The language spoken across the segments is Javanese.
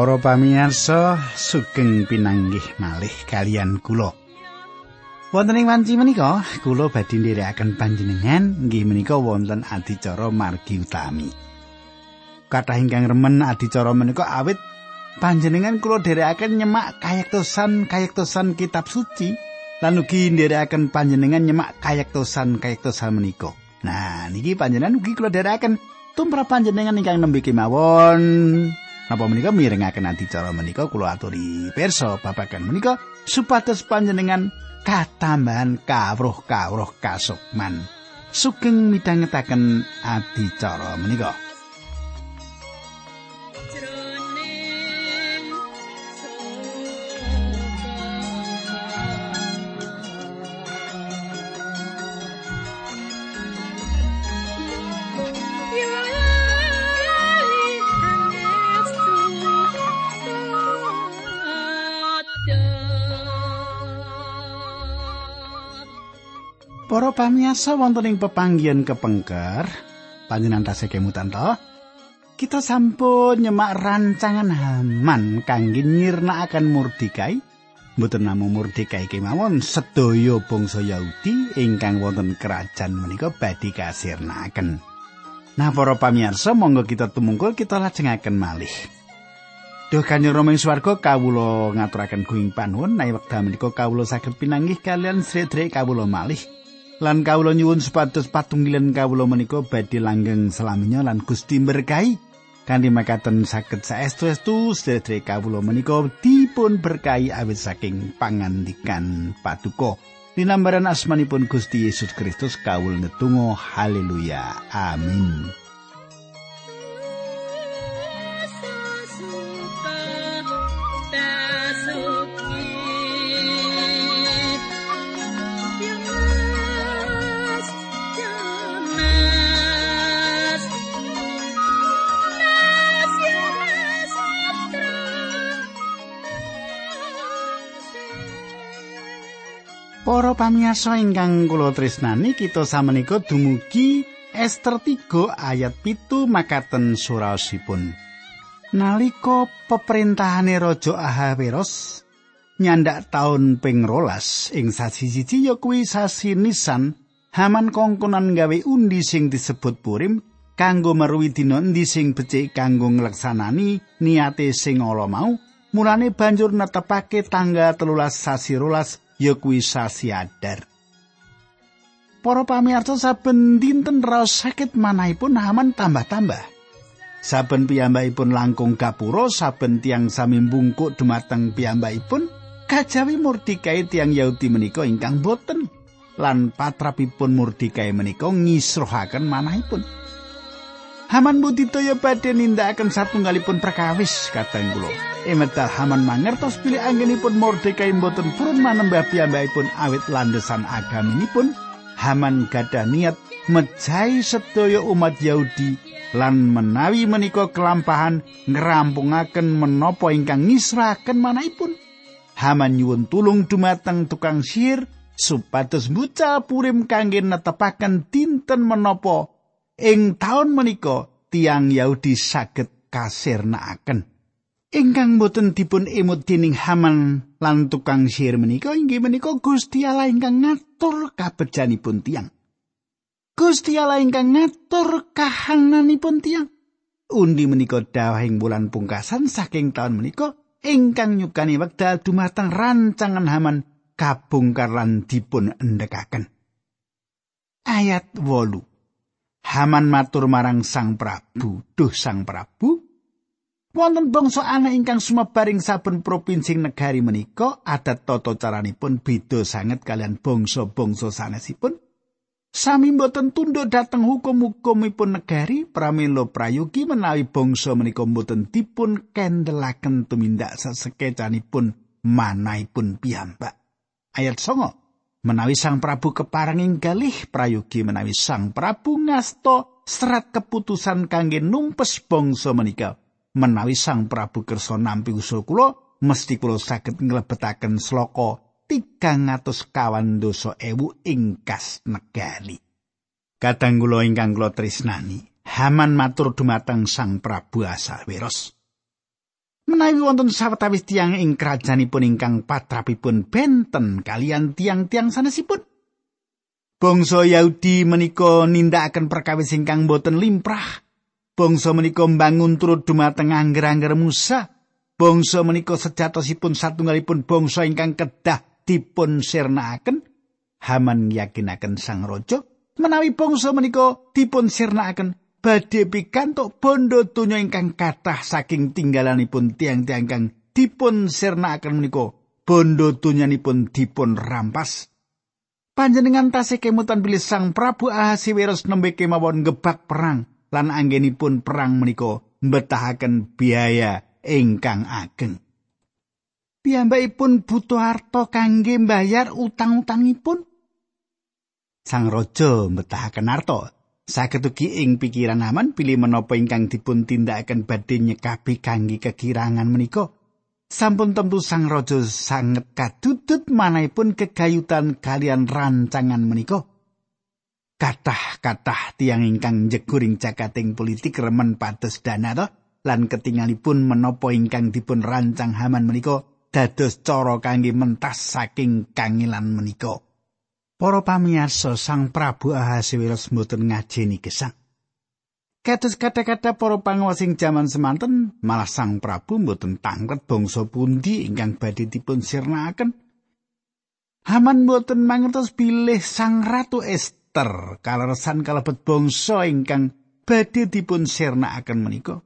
Para pamirsa sugeng pinanggih malih kalian kula. Wonten ing wanci menika kula badhe nderekaken panjenengan nggih menika wonten adicara margi utami. Kathah ingkang remen adicara menika awit panjenengan kula nderekaken nyemak kayektosan kayektosan kitab suci lan ugi nderekaken panjenengan nyemak kayektosan kayektosan menika. Nah, niki panjenengan ugi kula nderekaken tumrap panjenengan ingkang nembe kemawon Napa menika mirengaken adicara menika kula aturi pirsa babagan menika supados panjenengan katambahan kawruh-kawruh kasukman. Sugeng midhangetaken adicara menika. Para pamiyasa wonten ing pepanggihan kepengker, panjenengan tasih kemutan to? Kita sampun nyemak rancangan Haman kangge nyirnakaken Mordekai. Mboten namung Mordekai kemawon sedaya bangsa Yahudi ingkang wonten kerajaan menika badhe kasirnakaken. Nah, para pamirsa, monggo kita tumungkul kita lajengaken malih. Duh Kanjeng Rama ing swarga kawula ngaturaken kuing panuwun nek wekdal menika kawula saged pinanggih kalian sedherek kawula malih. Lan kawula nyuwun supados patunggilan kawula menika badhe langgeng selaminya lan Gusti berkahi kanthi makaten saged saestu-estu sedherek kawula menika dipun berkahi awit saking pangandikan paduka. Dinambaran asmanipun Gusti Yesus Kristus kawula netunggal haleluya. Amin Para pamiyarsa ingkang kula tresnani, kita samenika dumugi Ester 3 ayat pitu makaten suraosipun. Nalika peperintahane Raja Ahasuerus nyandak taun ping rolas ing sasi siji ya kuwi sasi Nisan, Haman kongkonan gawe undi sing disebut Purim kanggo meruwi dina endi sing becik kanggo ngleksanani niate sing ala mau. Mulane banjur netepake tangga telulas sasi rolas ya kuwi sasi adar. Para pamirsa saben dinten raos sakit manahipun Haman tambah-tambah. Saben piyambakipun langkung gapura, saben tiang sami bungkuk dumateng piyambakipun, kajawi Mordekai tiang Yahudi menika ingkang boten lan patrapipun Mordekai menika ngisruhaken manahipun. Haman budidaya badhe nindakaken satunggalipun perkawis kateng kula. Emedal Haman mangertos pilih anggenipun Mordekai mboten purun manembah piyambakipun awit landesan agaminipun. Haman gadah niat mejahi sedaya umat Yahudi lan menawi menika kelampahan ngerampungaken menapa ingkang ngisrahaken manahipun. Haman nyuwun tulung dumateng tukang sihir supados mbucal purim kangge netepaken dinten menapa ing taun menika tiang Yahudi saged kasirnakaken. ingkang boten dipun emut dening Haman lan tukang sihir menika inggih menika Gusti Allah ingkang ngatur kabejanipun tiang. Gusti Allah ingkang ngatur kahananipun tiang. Undi menika dawahing bulan pungkasan saking taun menika ingkang nyukani wekdal dumateng rancangan Haman kabungkar lan dipun endhekaken. Ayat 8. Haman matur marang Sang Prabu, "Duh Sang Prabu, Wonten bangsa ana ingkang sumebaring saben provinsi negari menika adat tata caranipun beda sanget kalian bangsa-bangsa sanesipun. Sami mboten tunduk dhateng hukum-hukumipun negari pramila prayogi menawi bangsa menika mboten dipun kendelaken tumindak sesekecanipun manahipun piyambak. Ayat 9 menawi Sang Prabu keparenging galih prayogi menawi Sang Prabu ngasta serat keputusan kangge numpes bangsa menika menawi Sang Prabu kersa nampi usul kula mesti kula saged nglebetaken sloka 300 kawan dosa ewu ingkas negari. Kadang kula ingkang kula tresnani, Haman matur dumateng Sang Prabu Asaweros. Menawi wonten sawetawis tiang ing kerajaanipun ingkang patrapipun benten kalian tiang-tiang sanesipun. Bangsa Yahudi menika nindakaken perkawis ingkang boten limprah. Bangsa menika mbangun turut dumateng angger-angger Musa. Bangsa menika sejatosipun satunggalipun bangsa ingkang kedah dipun sirnakaken. Haman yakinaken sang raja menawi bangsa menika dipun sirnakaken badhe pikantuk bondo donya ingkang kathah saking tinggalanipun tiang-tiang kang dipun sirnakaken menika. Bondo donyanipun dipun rampas. Panjenengan tasih kemutan bilih sang Prabu Ahasiweros nembe kemawon gebak perang lan anggenipun perang menika mbetahaken biaya ingkang ageng. Piyambakipun butuh harta kangge mbayar utang-utangipun. Sang raja mbetahaken harta saged ugi ing pikiran aman pilih menapa ingkang dipun tindakaken badhe nyekapi kangge kekirangan menika sampun tentu sang raja sanget kadudut manahipun kegayutan kalian rancangan menika kathah-kathah tiang ingkang jeguring jakating politik remen pados dana to lan ketingalipun menapa ingkang dipun rancang Haman menika dados cara kangge mentas saking kangilan menika. Para pamirsa Sang Prabu Ahasiweros mboten ngajeni gesang. Kados kata-kata para panguwasing jaman semanten, malah Sang Prabu mboten tanglet bangsa pundi ingkang badhe dipun sirnakaken. Haman mboten mangertos bilih Sang Ratu Esther kaleresan kalebet bangsa ingkang badhe dipun sirnakaken menika.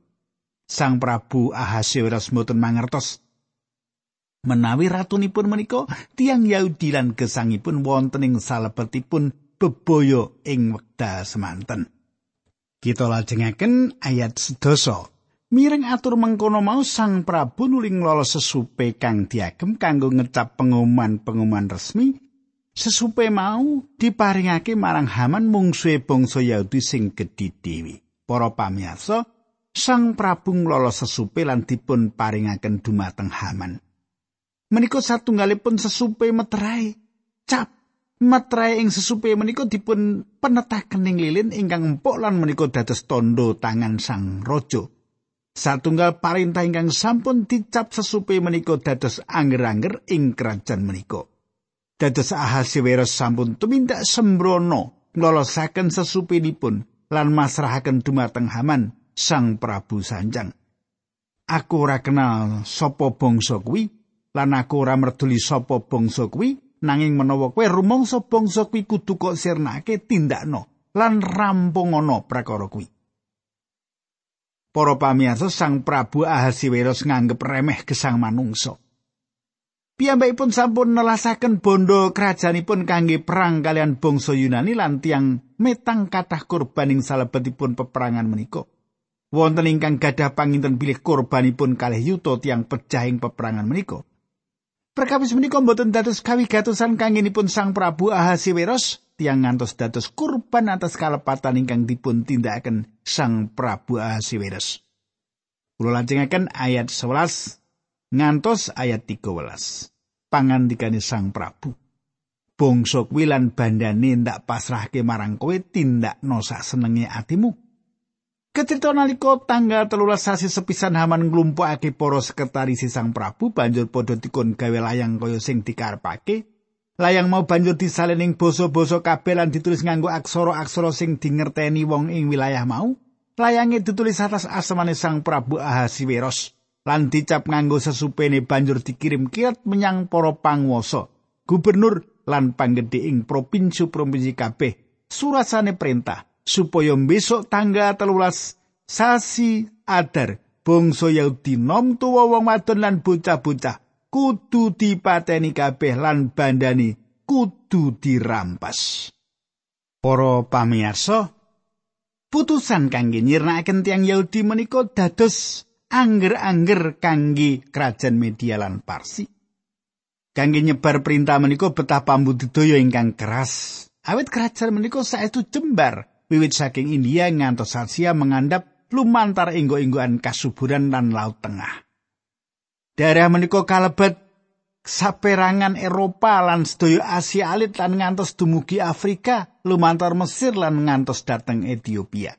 Sang Prabu Ahasiweros mboten mangertos menawi ratunipun menika tiang Yahudi lan gesangipun wonten ing salebetipun bebaya ing wekdal semanten. Kita lajengaken ayat sedoso. Mireng atur mengkono mau sang Prabu nuling lolos sesupe kang diagem kanggo ngecap pengumuman-pengumuman resmi. Sesupe mau diparingake marang Haman mungsuhe bangsa Yahudi sing gedhi dewi. Para pamirsa, sang Prabu lolos sesupe lan dipun paringaken dumateng Haman. Menika satunggalipun sesupe meterai cap meterai ing sesupe menika dipun penetaken ing lilin ingkang empuk lan menika dados tondo tangan sang raja. Satunggal parintah ingkang sampun dicap sesupe menika dados anger-anger ing kerajaan menika. Dados Ahasiweros sampun tumindak sembrono nglolosaken sesupinipun lan masrahaken dumateng Haman sang Prabu Sanjang. Aku ora kenal sapa bangsa kuwi lan aku ora merduli sapa bangsa kuwi nanging menawa kowe rumangsa bangsa kuwi kudu kok sirnake tindakno lan rampungono prakara kuwi Para pamirsa Sang Prabu Ahasiweros nganggep remeh gesang manungsa. Piyambakipun sampun nelasaken bondo kerajaanipun kangge perang kalian bangsa Yunani lan tiang metang kathah korban ing salebetipun peperangan menika. Wonten ingkang gadah panginten bilih korbanipun kalih yuta tiang pejahing peperangan menika. Perkawis menika mboten dados kawigatosan kangenipun Sang Prabu Ahasiweros tiang ngantos dados kurban atas kalepatan ingkang dipun tindakaken Sang Prabu Ahasiweros. Kula lajengaken ayat 11 ngantos ayat 13. Pangandikane Sang Prabu. Bangsa kuwi lan bandane ndak pasrahke marang kowe tindakno sak senenge atimu. Kecerita nalika tanggal telulas sasi sepisan Haman nglumpukake para sekretaris Sang Prabu banjur padha dikon gawe layang kaya sing dikarepake. Layang mau banjur disalin ing basa-basa kabeh lan ditulis nganggo aksara-aksara sing dingerteni wong ing wilayah mau. Layange ditulis atas asmane Sang Prabu Ahasiweros lan dicap nganggo sesupene banjur dikirim kiat menyang para panguwasa, gubernur lan panggede ing provinsi-provinsi kabeh. Surasane perintah supaya besok tangga telulas sasi adar bangsa Yahudi nom tuwa wong wadon lan bocah-bocah kudu dipateni kabeh lan bandani kudu dirampas. Para pamirsa, putusan kangge nyirnakaken tiang Yahudi menika dados angger-angger kangge kerajaan media lan Parsi. Kangge nyebar perintah menika betapa budidaya ingkang keras. Awit kerajaan menika saestu jembar wiwit saking India ngantos Asia mengandap lumantar inggo-inggoan kasuburan dan laut tengah. Daerah menika kalebet saperangan Eropa lan sedaya Asia alit lan ngantos dumugi Afrika, lumantar Mesir lan ngantos dateng Ethiopia.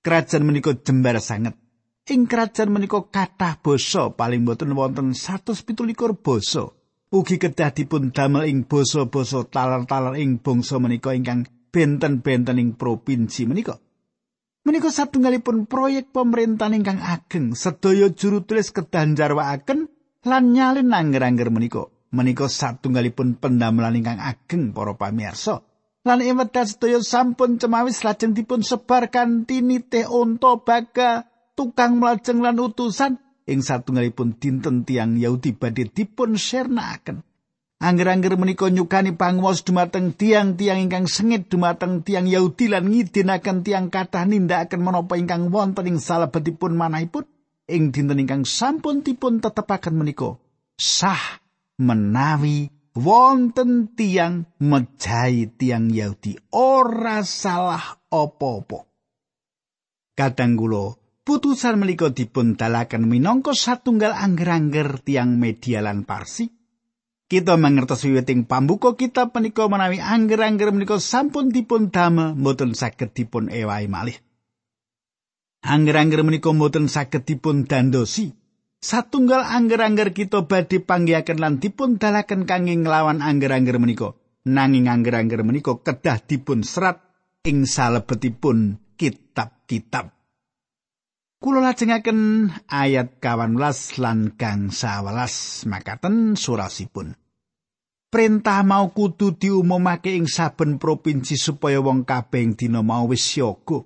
Kerajaan menika jembar sanget. ing kerajaan menika kathah basa paling boten wonten 117 basa ugi kedah dipun damel ing basa-basa talar-talar ing bangsa menika ingkang benten-benten ing provinsi menika. Menika satunggalipun proyek pemerintahan ingkang ageng sedaya juru tulis kedah njarwakaken lan nyalin angger-angger menika. Menika satunggalipun pendamelan ingkang ageng para pamirsa. Lan ewedah sedaya sampun cemawis lajeng dipun sebar kanthi nitih unta baga tukang mlajeng lan utusan ing satunggalipun dinten tiang Yahudi badhe dipun sernakaken. Angger-angger menika nyukani panguwas dumateng tiang-tiang ingkang sengit dumateng tiang Yahudi lan ngidinaken tiang kathah nindakaken menapa ingkang wonten ing salebetipun manahipun ing dinten ingkang sampun dipun tetepaken menika sah menawi wonten tiang mejahi tiang Yahudi ora salah apa-apa. Kadang kula putusan menika dipun dalaken minangka satunggal angger-angger tiang media lan parsi. Kita mangertos wiwiting pambuka kita menika menawi angger-angger menika sampun dipun damel mboten saged dipun ewahi malih. Angger-angger menika mboten saged dipun dandosi. Satunggal angger-angger kita badhe panggihaken lan dipun dalaken kangge nglawan angger-angger menika. Nanging angger-angger menika kedah dipun serat ing salebetipun kitab-kitab Kulo lajengaken ayat kawan lan kang sawelas makaten surasipun. Perintah mau kudu diumumake ing saben provinsi supaya wong kabeh dina mau wis siaga.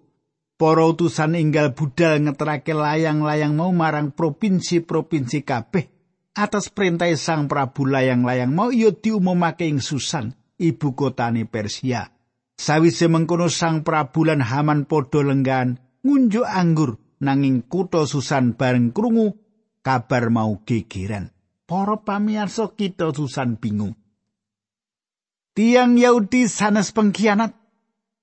Para utusan inggal budal ngeterake layang-layang mau marang provinsi-provinsi kabeh atas perintah Sang Prabu layang-layang mau iya diumumake ing Susan, ibu kotane Persia. Sawise mengkono Sang Prabu lan Haman padha lenggan ngunjuk anggur nanging kutha Susan bareng krungu kabar mau gegeran. Para pamirsa kita Susan bingung. Tiang Yahudi sanes pengkhianat.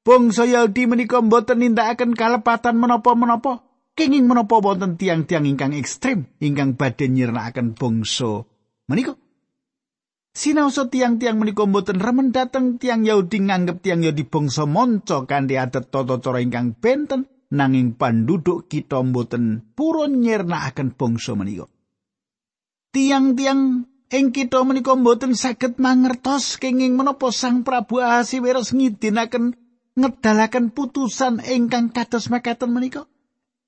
Bangsa Yahudi menika mboten nindakaken kalepatan menapa-menapa. Kenging menapa wonten tiang-tiang ingkang ekstrem ingkang badhe nyirnakaken bangsa menika. Sinaosa tiang-tiang menika mboten remen dateng tiang Yahudi nganggep tiang Yahudi bangsa monco kanthi adat tata cara ingkang benten nanging panduduk kita mboten purun nyirnakaken bangsa menika. Tiang-tiang ing kita menika mboten saged mangertos kenging menapa Sang Prabu Ahasiweros ngidinaken ngedalaken putusan ingkang kados makaten menika.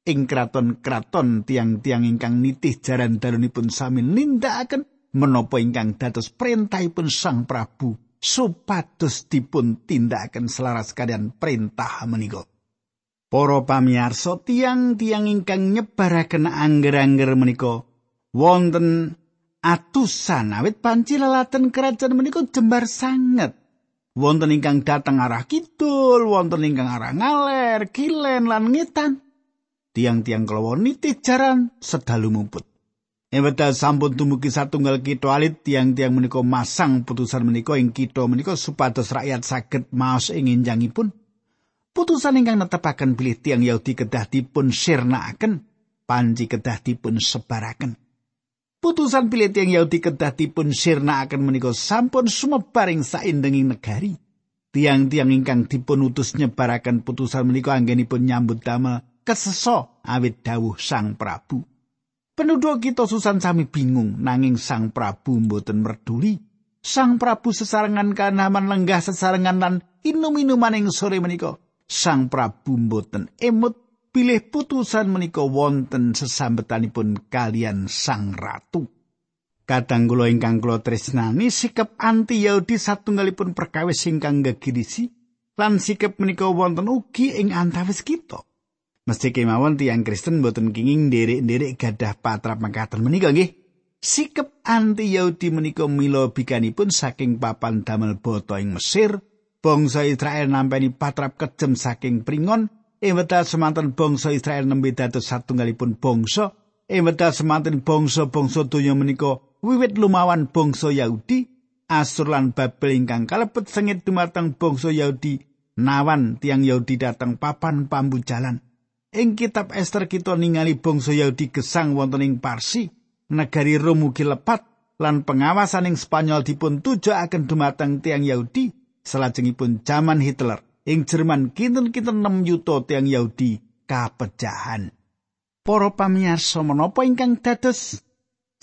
Ing kraton-kraton tiang-tiang ingkang nitih jaran dalunipun sami nindakaken menapa ingkang dados perintahipun Sang Prabu supados dipun tindakaken selaras kalian perintah menika. Para pamirsa tiang-tiang ingkang nyebaraken angger-angger menika wonten atusan awit panci lelaten kerajaan menika jembar sanget. Wonten ingkang dateng arah kidul, wonten ingkang arah ngaler, kilen lan ngetan. Tiang-tiang kelawon nitih jaran sedalu mumput. Eweta sampun tumugi satunggal kita alit tiang-tiang menika masang putusan menika ing kita menika supados rakyat saged maos ing enjangipun. Putusan ingkang netepaken bilih tiang Yahudi kedah dipun sirnakaken, panji kedah dipun sebaraken. Putusan bilih tiang Yahudi kedah dipun sirnakaken menika sampun sumebar ing saindenging negari. Tiang-tiang ingkang dipun utus nyebaraken putusan menika anggenipun nyambut damel keseso awit dawuh Sang Prabu. Penduduk kita susan sami bingung nanging Sang Prabu mboten merduli. Sang Prabu sesarengan kanaman lenggah sesarengan lan inum-inuman ing sore menika. Sang Prabu mboten emut pilih putusan menika wonten sesambetanipun kalian Sang Ratu. Kadang kula ingkang kula tresnani sikap anti Yahudi satunggalipun perkawis ingkang gegirisi lan sikap menika wonten ugi ing antawis kita. Mesti kemawon tiang Kristen boten kenging nderek-nderek gadah patrap mangkaten menika nggih. Sikap anti Yahudi menika mila bikanipun saking papan damel boto ing Mesir bangsa Israel nampeni patrap kejem saking pringon. Ing wekdal semanten bangsa Israel nembe dados satunggalipun bangsa. Ing wekdal semanten bangsa-bangsa donya menika wiwit lumawan bangsa Yahudi. Asur lan Babel ingkang kalebet sengit dumateng bangsa Yahudi. Nawan tiang Yahudi dateng papan pambujalan. Ing kitab Esther kita ningali bangsa Yahudi gesang wonten ing Parsi negari Rom ugi lepat lan pengawasan ing Spanyol dipun tujuaken dumateng tiang Yahudi salajengipun jaman Hitler ing Jerman kinten-kinten 6 yuta tiang Yahudi kapejahan. Para pamirsa menapa ingkang dados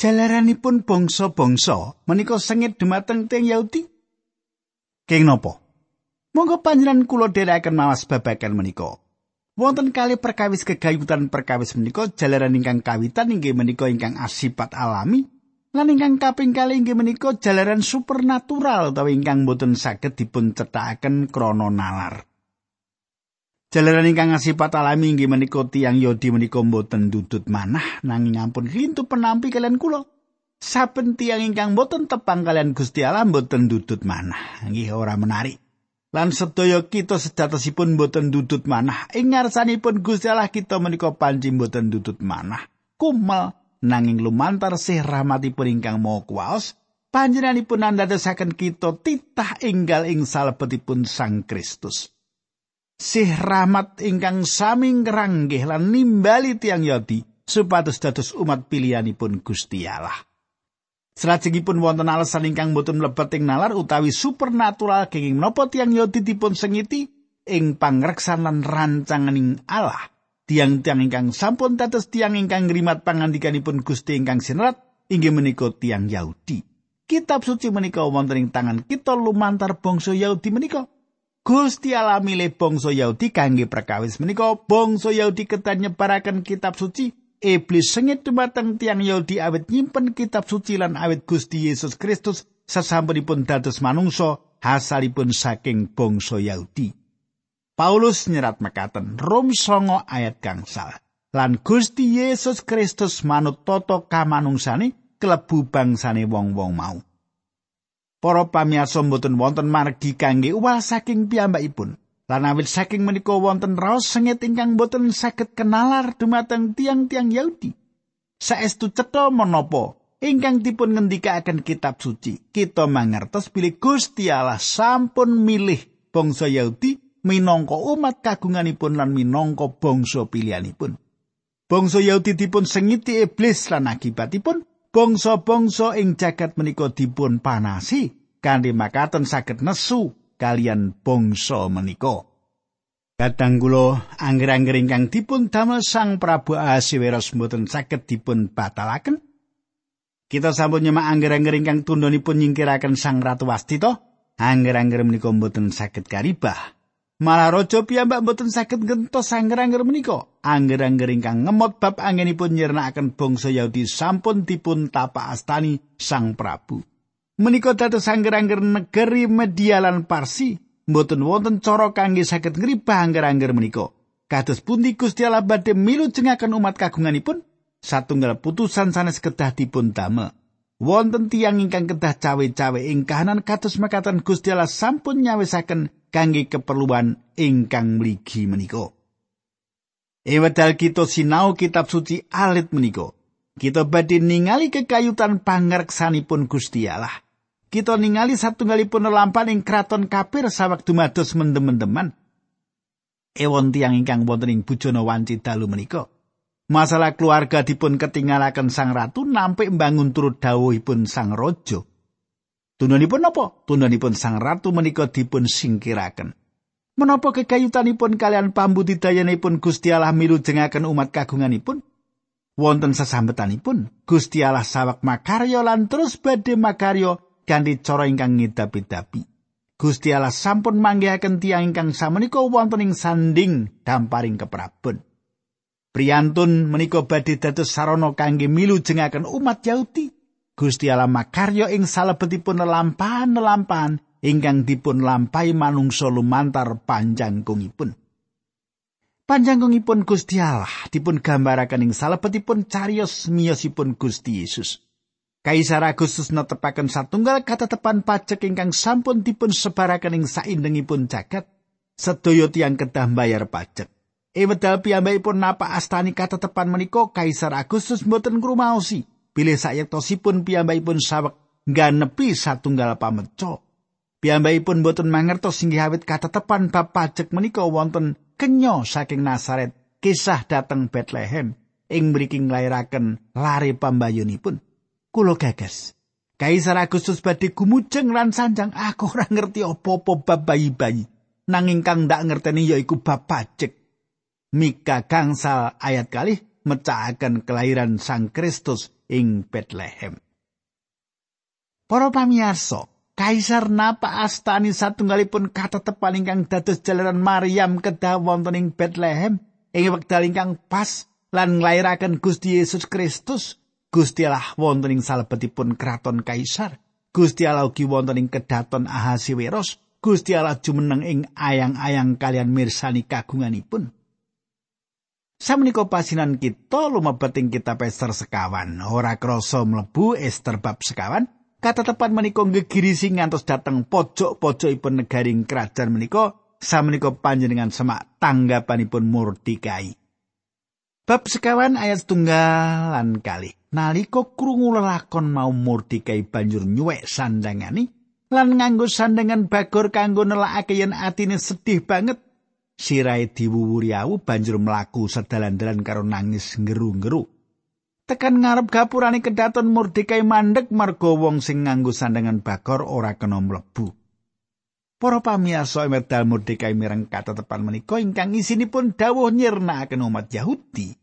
jalaranipun bangsa-bangsa menika sengit dumateng teng Yahudi? Keng napa? Monggo panjenengan kula dherekaken mawas babagan menika. Wonten kali perkawis kegayutan perkawis menika jalaran ingkang kawitan inggih menika ingkang asipat alami lan ingkang kaping kali inggih menika jalaran supernatural utawi ingkang boten saged dipun cethakaken krana nalar. Jalaran ingkang asipat alami inggih menika tiyang Yodi menika boten dudut manah nanging ampun rintu penampi kalian kula. Saben tiyang ingkang boten tepang kalian Gusti Allah boten dudut manah. Nggih ora menarik. lan sedaya kita sejatosipun boten dudut manah ing ngarsanipun Gusti Allah kita menika panci boten dudut manah kumel nanging lumantar sih rahmatipun ingkang mau kuwaos panjenenganipun andadosaken kita titah enggal ing salebetipun Sang Kristus sih rahmat ingkang sami ngranggih lan nimbali tiang yodi supados dados umat pilihanipun Gusti Allah Salajengipun wonten alasan ingkang boten mlebet ing nalar utawi supernatural kenging menapa tiyang Yahudi dipun sengiti ing pangreksanan rancanganing Allah. Tiang-tiang ingkang sampun dados tiang ingkang ngrimat pangandikanipun Gusti ingkang sinerat inggih menika tiang Yahudi. Kitab suci menika wonten ing tangan kita lumantar bangsa Yahudi menika. Gusti Allah milih bangsa Yahudi kangge perkawis menika bangsa Yahudi ketan nyebaraken kitab suci iblis sengit dumateng tiang Yahudi awit nyimpen kitab suci lan awit Gusti Yesus Kristus sasampunipun dados manungsa hasalipun saking bangsa Yahudi. Paulus nyerat mekaten Rom songo ayat gangsal. Lan Gusti Yesus Kristus manut toto kamanungsane klebu bangsane wong-wong mau. Para pamirsa mboten wonten margi kangge uwal saking piyambakipun. Lan awit saking menika wonten raos sengit ingkang boten saged kenalar dumateng tiang-tiang Yahudi. Saestu cetha menapa ingkang dipun ngendikaken kitab suci. Kita mangertos bilih Gusti Allah sampun milih bangsa Yahudi minangka umat kagunganipun lan minangka bangsa pilihanipun. Bangsa Yahudi dipun sengiti iblis lan akibatipun bangsa-bangsa ing jagat menika dipun panasi kanthi makaten saged nesu kalian bangsa menika. Kadang kula angger-angger ingkang dipun damel Sang Prabu Ahasiweros mboten saged dipun batalaken. Kita sampun nyemak angger-angger ingkang tundhonipun nyingkiraken Sang Ratu Wastita, angger-angger menika mboten saged karibah. Malah raja piyambak mboten saged ngentos angger-angger menika. Angger-angger ingkang ngemot bab angenipun nyirnakaken bangsa Yahudi sampun dipun tapak astani Sang Prabu. menika dados angger-angger negeri media lan parsi mboten wonten cara kangge saged ngribah angger-angger menika kados pundi Gusti Allah badhe milu jengaken umat kagunganipun satunggal putusan sanes kedah dipun damel wonten tiang ingkang kedah cawe-cawe ing kahanan kados makaten Gusti Allah sampun nyawisaken kangge keperluan ingkang mligi menika Ewedal kita sinau kitab suci alit menika. Kita badhe ningali kekayutan pangreksanipun Gusti Allah. kita ningali satunggalipun lampahan ing kraton kafir sawektu mados mendem-mendeman. Ewon tiang ingkang wonten ing bujana wanci dalu menika. Masalah keluarga dipun ketinggalaken sang ratu nampik mbangun turut dawuhipun sang raja. Tunanipun napa? Tunanipun sang ratu menika dipun singkiraken. Menapa kekayutanipun kalian pambudidayanipun Gusti Allah milu jengaken umat kagunganipun? Wonten sesambetanipun Gusti Allah sawak makarya lan terus badhe makarya kanthi cara ingkang ngidapi-dapi. Gusti Allah sampun manggihaken tiang ingkang samenika wonten ing sanding damparing keprabon. Priyantun menika badhe dados sarana kangge milu jengaken umat Yahudi. Gusti Allah makarya ing salebetipun lampahan-lampahan ingkang dipun lampahi manungsa lumantar panjangkungipun. Panjangkungipun Gusti Allah dipun gambaraken ing salebetipun cariyos miyosipun Gusti Yesus. Kaisar Agustus netepaken satunggal katetepan pajak ingkang sampun dipun sebaraken ing saindengipun jagat. Sedaya tiyang kedah bayar pajak. Ewedal piyambakipun napa astani katetepan menika Kaisar Agustus mboten ngrumaosi. Bilih sayektosipun piyambakipun sawek ngganepi satunggal pameco. Piyambakipun mboten mangertos inggih awit katetepan bab pajak menika wonten kenya saking Nasaret kisah dateng Bethlehem ing mriki nglairaken lare pambayunipun. kula gagas. Kaisar Agustus badhe gumujeng lan sanjang aku ora ngerti apa-apa bab bayi-bayi. Nanging kang ndak ngerteni yaiku bab pajek. Mika gangsal ayat kali mecahaken kelahiran Sang Kristus ing Bethlehem. Para pamirsa, Kaisar napa astani satunggalipun katetepan ingkang dados jalaran Maryam kedah wonten ing Bethlehem ing wekdal ingkang pas lan nglairaken Gusti Yesus Kristus. Gusti Allah wonten ing salebetipun kraton Kaisar. Gusti Allah ugi wonten ing kedaton Ahasiweros. Gusti Allah jumeneng ing ayang-ayang kalian mirsani kagunganipun. Samenika pasinan kita lumebet ing kitab Ester sekawan, ora krasa mlebu Ester bab sekawan, katetepan menika gegirisi ngantos dateng pojok-pojokipun negaring kerajaan menika samenika panjenengan semak tanggapanipun Mordekai. Bab sekawan ayat tunggal lan kali. Nalika krungu lelakon mau Mordekai banjur nyuwek sandangani lan nganggo sandangan bagor kanggo nelakake yen atine sedih banget. Sirai diwuwuri awu banjur mlaku sedalan-dalan karo nangis ngeru-ngeru. tekan ngarep gapurane kedaton Mordekai mandek marga wong sing nganggo sandangan bakor ora kena mlebu. Para pamirsa medal Mordekai mireng katetepan menika ingkang isinipun dawuh nyirnakaken umat Yahudi.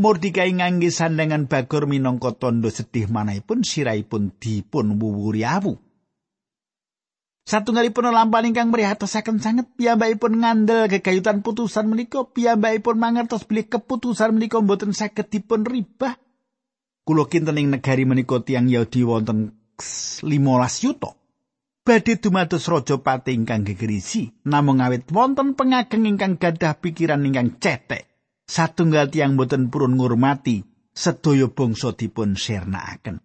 Mordekai ngangge sandangan bakor minangka tondo sedih manahipun siraipun dipun wuwuri awu. Satunggalipun lampahan ingkang mrihatosaken sanget piyambakipun ngandel gegayutan putusan menika piyambakipun mangertos bilih keputusan menika boten saged dipun ribah kula kinten negari menika tiyang Yahudi wonten 15 yuta. Badhe dumados raja pati ingkang gegerisi, namung awit wonten pengageng ingkang gadah pikiran ingkang cetek. Satunggal tiyang boten purun ngurmati sedaya bangsa dipun sirnakaken.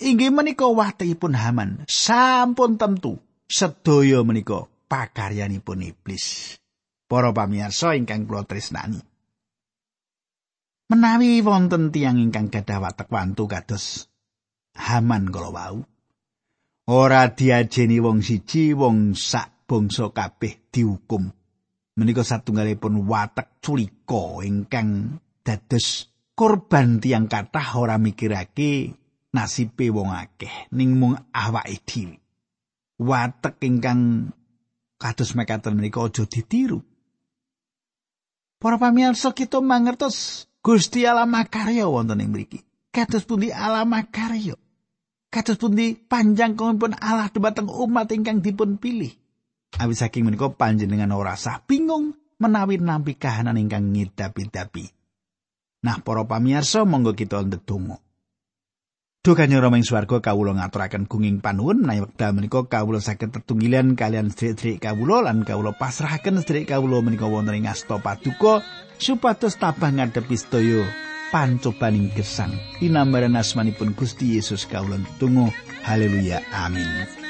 Inggih menika wahtipun Haman, sampun tentu sedaya menika pakaryanipun iblis. Para pamirsa ingkang kula tresnani. menawi wonten tiang ingkang gadah watek wantu kados Haman kala wau ora diajeni wong siji wong sak bangsa kabeh dihukum menika satunggalipun watek culika ingkang dados korban tiang kathah ora mikirake nasibe wong akeh ning mung awake dhewe watek ingkang kados mekaten menika aja ditiru Para pamirsa kita mangertos Gusti Allah makarya wonten ing mriki. Kados pundi Allah makarya? Kados pundi panjang pun Allah dhumateng umat ingkang dipun pilih? Awit saking menika panjenengan ora sah bingung menawi nampi kahanan ingkang ngidapi-dapi. Nah, para pamirsa monggo kita ndedonga. Duh kanyang Rama ing swarga kawula ngaturaken gunging panuwun menawi wekdal menika kawula saged tetunggilan kalian sedherek kawula lan kawula pasrahaken sedherek kawula menika wonten ing asta paduka supados tabah ngadepi sedaya pancobaning gesang. Dinambaran asmanipun Gusti Yesus kawula tunggu. Haleluya. Amin.